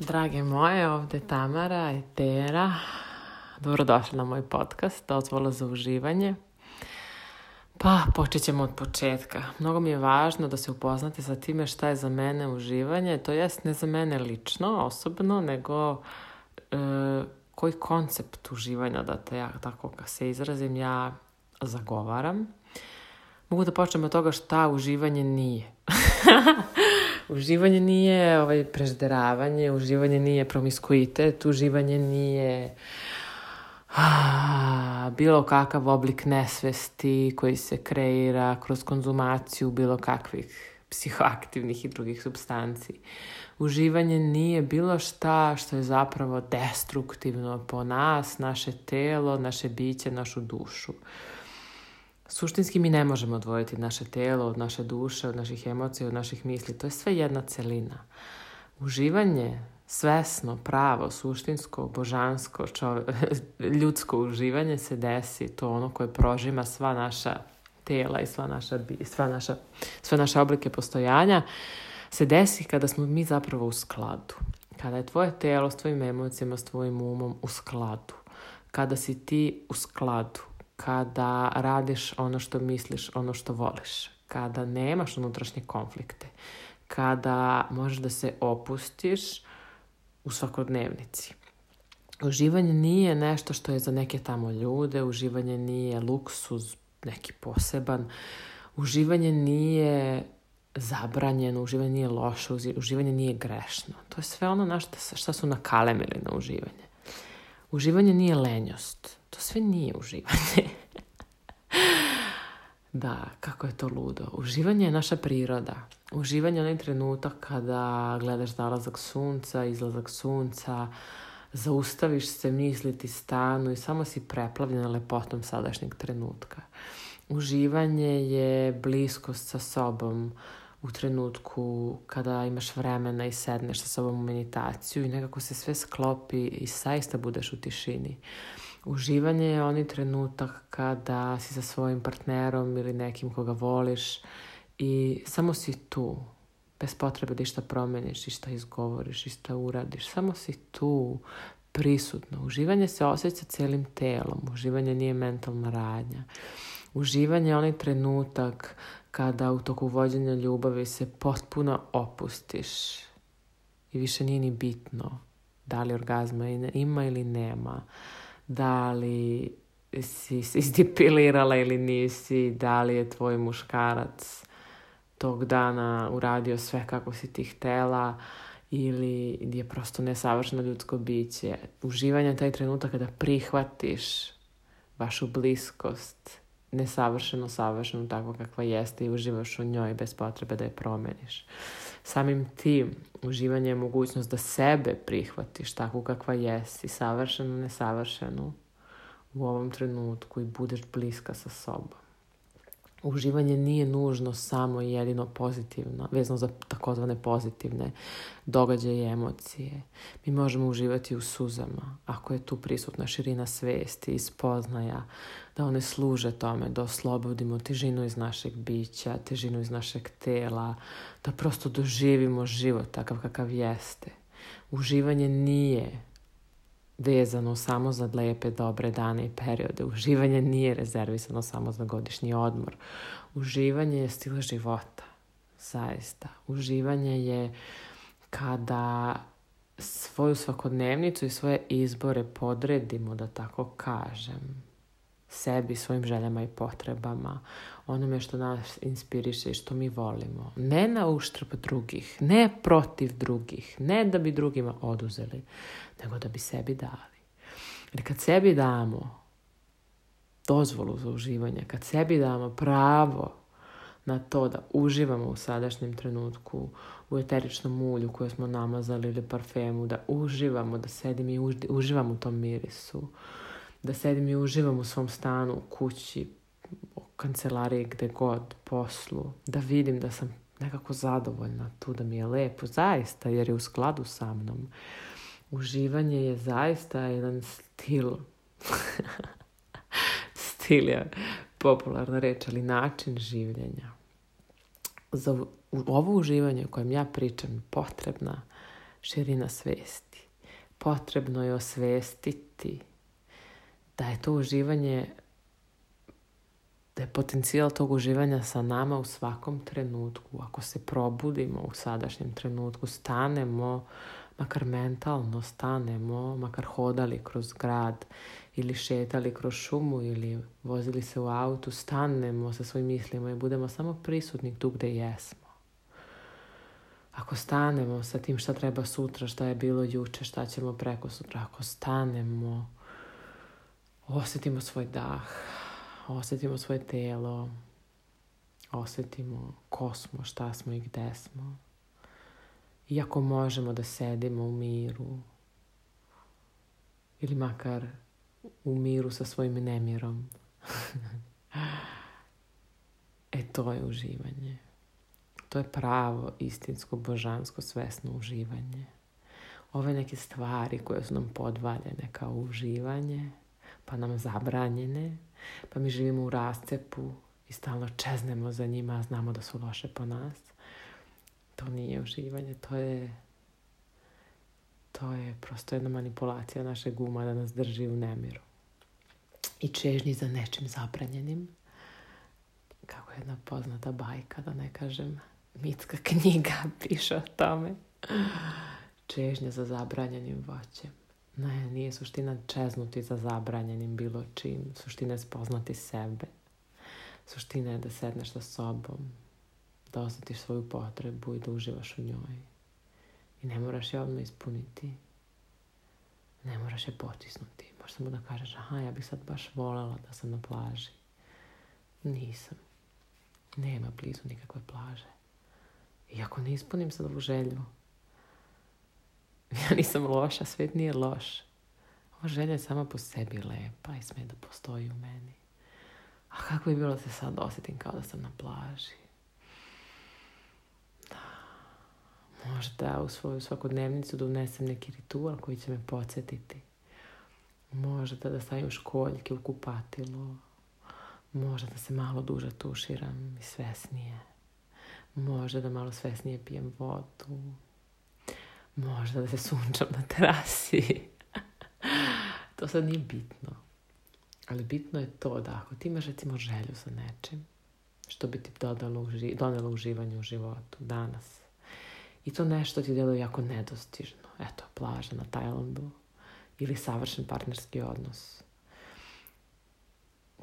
Drage moje, ovdje je Tamara, Tera. Dobrodošli na moj podcast, dozvola za uživanje. Pa, počet ćemo od početka. Mnogo mi je važno da se upoznate sa time šta je za mene uživanje, to jest ne za mene lično, osobno, nego e, koji koncept uživanja, da te ja tako se izrazim, ja zagovaram. Mogu da počnem od toga šta uživanje nije. Uživanje nije ovaj, prežderavanje, uživanje nije promiskuitet, uživanje nije a, bilo kakav oblik nesvesti koji se kreira kroz konzumaciju bilo kakvih psihoaktivnih i drugih substanci. Uživanje nije bilo šta što je zapravo destruktivno po nas, naše telo, naše biće, našu dušu. Suštinski mi ne možemo odvojiti naše telo od naše duše, od naših emocija, od naših misli. To je sve jedna celina. Uživanje, svesno, pravo, suštinsko, božansko, ljudsko uživanje se desi. To ono koje prožima sva naša tela i sva naša, sva naša, sve naše oblike postojanja se desi kada smo mi zapravo u skladu. Kada je tvoje telo s tvojim emocijama, s tvojim umom u skladu. Kada si ti u skladu kada radiš ono što misliš, ono što voliš, kada nemaš unutrašnje konflikte, kada možeš da se opustiš u svakodnevnici. Uživanje nije nešto što je za neke tamo ljude, uživanje nije luksuz, neki poseban, uživanje nije zabranjeno, uživanje nije loše, uživanje nije grešno. To je sve ono na šta, su nakalemili na uživanje. Uživanje nije lenjost. To sve nije uživanje. da, kako je to ludo. Uživanje je naša priroda. Uživanje je onaj trenutak kada gledaš zalazak sunca, izlazak sunca, zaustaviš se misliti stanu i samo si preplavljena lepotom sadašnjeg trenutka. Uživanje je bliskost sa sobom u trenutku kada imaš vremena i sedneš sa sobom u meditaciju i nekako se sve sklopi i saista budeš u tišini. Uživanje je onaj trenutak kada si sa svojim partnerom ili nekim koga voliš i samo si tu, bez potrebe da išta promeniš, išta izgovoriš, i uradiš. Samo si tu, prisutno. Uživanje se osjeća cijelim telom. Uživanje nije mentalna radnja. Uživanje je onaj trenutak kada u toku vođenja ljubavi se potpuno opustiš i više nije ni bitno da li orgazma ima ili nema da li si se izdipilirala ili nisi, da li je tvoj muškarac tog dana uradio sve kako si ti htela ili je prosto nesavršeno ljudsko biće. Uživanje taj trenutak kada prihvatiš vašu bliskost nesavršeno, savršeno, tako kakva jeste i uživaš u njoj bez potrebe da je promeniš. Samim tim, uživanje je mogućnost da sebe prihvatiš takvu kakva jesi, savršenu, nesavršenu u ovom trenutku i budeš bliska sa sobom uživanje nije nužno samo i jedino pozitivno, vezano za takozvane pozitivne događaje i emocije. Mi možemo uživati u suzama, ako je tu prisutna širina svesti i spoznaja, da one služe tome, da oslobodimo težinu iz našeg bića, težinu iz našeg tela, da prosto doživimo život takav kakav jeste. Uživanje nije vezano samo za lepe, dobre dane i periode. Uživanje nije rezervisano samo za godišnji odmor. Uživanje je stil života, zaista. Uživanje je kada svoju svakodnevnicu i svoje izbore podredimo, da tako kažem, sebi, svojim željama i potrebama, onome što nas inspiriše i što mi volimo. Ne na uštrb drugih, ne protiv drugih, ne da bi drugima oduzeli, nego da bi sebi dali. Jer kad sebi damo dozvolu za uživanje, kad sebi damo pravo na to da uživamo u sadašnjem trenutku, u eteričnom ulju koje smo namazali ili parfemu, da uživamo, da sedim i uživamo u tom mirisu, da sedim i uživam u svom stanu, u kući, u kancelariji, gde god, poslu, da vidim da sam nekako zadovoljna tu, da mi je lepo, zaista, jer je u skladu sa mnom. Uživanje je zaista jedan stil. stil je popularna reč, ali način življenja. Za ovo uživanje o kojem ja pričam je potrebna širina svesti. Potrebno je osvestiti da je to uživanje, da je potencijal tog uživanja sa nama u svakom trenutku. Ako se probudimo u sadašnjem trenutku, stanemo, makar mentalno stanemo, makar hodali kroz grad ili šetali kroz šumu ili vozili se u autu, stanemo sa svojim mislima i budemo samo prisutni tu gde jesmo. Ako stanemo sa tim šta treba sutra, šta je bilo juče, šta ćemo preko sutra, ako stanemo Osjetimo svoj dah, osjetimo svoje telo, osjetimo ko smo, šta smo i gde smo. Iako možemo da sedimo u miru ili makar u miru sa svojim nemirom. e to je uživanje. To je pravo, istinsko, božansko, svesno uživanje. Ove neke stvari koje su nam podvaljene kao uživanje pa nam zabranjene, pa mi živimo u rascepu i stalno čeznemo za njima, a znamo da su loše po nas. To nije uživanje, to je to je prosto jedna manipulacija našeg uma da nas drži u nemiru. I čežnji za nečim zabranjenim. Kako je jedna poznata bajka, da ne kažem, mitska knjiga piše o tome. Čežnja za zabranjenim voćem. Ne, nije suština čeznuti za zabranjenim bilo čim. Suština je spoznati sebe. Suština je da sedneš sa sobom, da osjetiš svoju potrebu i da uživaš u njoj. I ne moraš je odmah ispuniti. Ne moraš je potisnuti. Možeš samo da kažeš, aha, ja bih sad baš volela da sam na plaži. Nisam. Nema blizu nikakve plaže. I ako ne ispunim sad ovu želju, Ja nisam loša, svijet nije loš. Ova želja je sama po sebi lepa i sme da postoji u meni. A kako bi bilo da se sad osjetim kao da sam na plaži? Možda u svoju svakodnevnicu da unesem neki ritual koji će me podsjetiti. Možda da stavim školjke u kupatilo. Možda da se malo duže tuširam i svesnije. Možda da malo svesnije pijem vodu možda da se sunčam na terasi. to sad nije bitno. Ali bitno je to da ako ti imaš recimo želju za nečim, što bi ti dodalo, donelo uživanje u životu danas. I to nešto ti djeluje jako nedostižno. Eto, plaža na Tajlandu ili savršen partnerski odnos.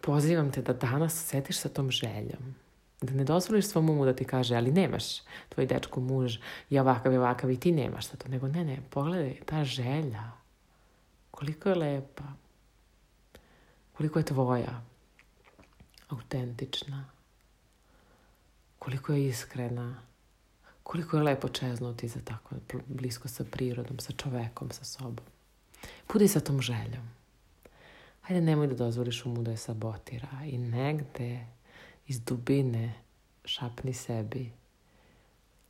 Pozivam te da danas sediš sa tom željom da ne dozvoliš svom umu da ti kaže, ali nemaš, tvoj dečko muž ja ovakav i ovakav i ti nemaš to. Nego ne, ne, pogledaj, ta želja, koliko je lepa, koliko je tvoja, autentična, koliko je iskrena, koliko je lepo čeznuti za tako blisko sa prirodom, sa čovekom, sa sobom. Budi sa tom željom. Hajde nemoj da dozvoliš umu da je sabotira i negde iz dubine šapni sebi,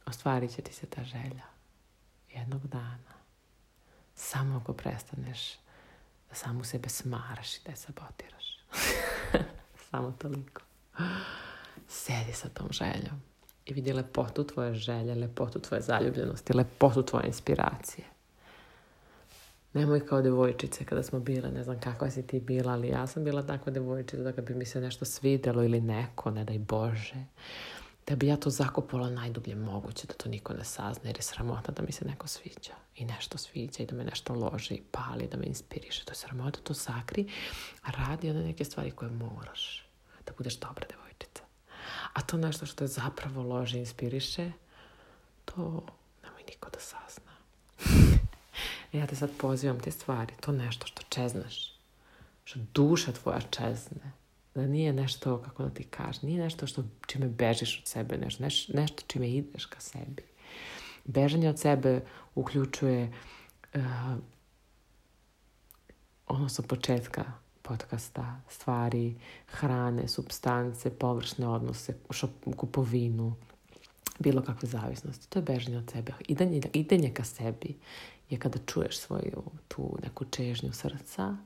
ostvarit će ti se ta želja jednog dana. Samo ako prestaneš da samu sebe smaraš i da sabotiraš. Samo toliko. Sedi sa tom željom i vidi lepotu tvoje želje, lepotu tvoje zaljubljenosti, lepotu tvoje inspiracije nemoj kao devojčice kada smo bile, ne znam kakva si ti bila, ali ja sam bila takva devojčica da kad bi mi se nešto svidelo ili neko, ne daj Bože, da bi ja to zakopala najdublje moguće, da to niko ne sazna jer je sramota da mi se neko sviđa i nešto sviđa i da me nešto loži i pali, da me inspiriše. To je sramota, to sakri, a radi one neke stvari koje moraš da budeš dobra devojčica. A to nešto što je zapravo loži i inspiriše, to nemoj niko da sazna. E, ja te sad pozivam te stvari. To nešto što čeznaš. Što duša tvoja čezne. Da nije nešto, kako da ti kažem, nije nešto što čime bežiš od sebe, nešto, nešto čime ideš ka sebi. Bežanje od sebe uključuje uh, ono sa početka podcasta, stvari, hrane, substance, površne odnose, šop, kupovinu, bilo kakve zavisnosti. To je bežnje od sebe. Idenje, idenje ka sebi je kada čuješ svoju tu neku čežnju srca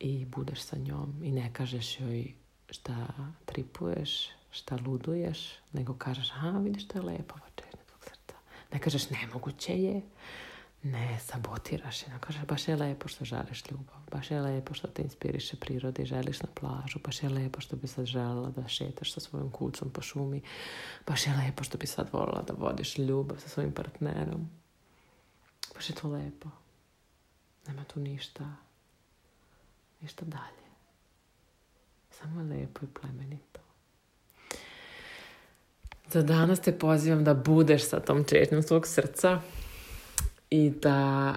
i budeš sa njom i ne kažeš joj šta tripuješ, šta luduješ, nego kažeš, a vidiš to je lepo ova srca. Ne kažeš nemoguće je, ne sabotiraš je. Kaže, baš je lepo što želiš ljubav, baš je lepo što te inspiriše prirode i želiš na plažu, baš je lepo što bi sad željela da šetaš sa svojom kucom po šumi, baš je lepo što bi sad volila da vodiš ljubav sa svojim partnerom. Baš je to lepo. Nema tu ništa, ništa dalje. Samo je lepo i plemenito. Za danas te pozivam da budeš sa tom češnjom svog srca, i da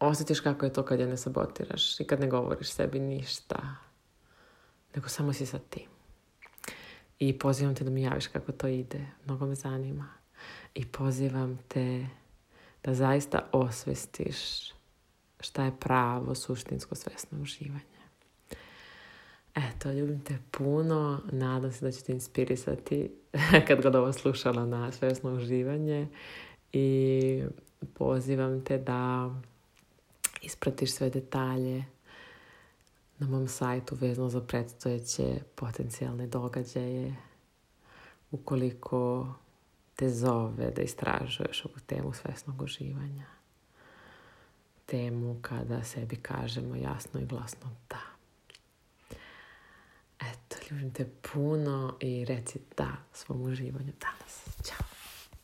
osjetiš kako je to kad je ne sabotiraš i kad ne govoriš sebi ništa, nego samo si sa ti. I pozivam te da mi javiš kako to ide, mnogo me zanima. I pozivam te da zaista osvestiš šta je pravo suštinsko svesno uživanje. Eto, ljubim te puno. Nadam se da ću te inspirisati kad god ovo slušala na svesno uživanje i pozivam te da ispratiš sve detalje na mom sajtu vezano za predstojeće potencijalne događaje ukoliko te zove da istražuješ ovu temu svesnog uživanja. Temu kada sebi kažemo jasno i glasno da. Eto, ljubim te puno i reci da svom uživanju danas. Ćao!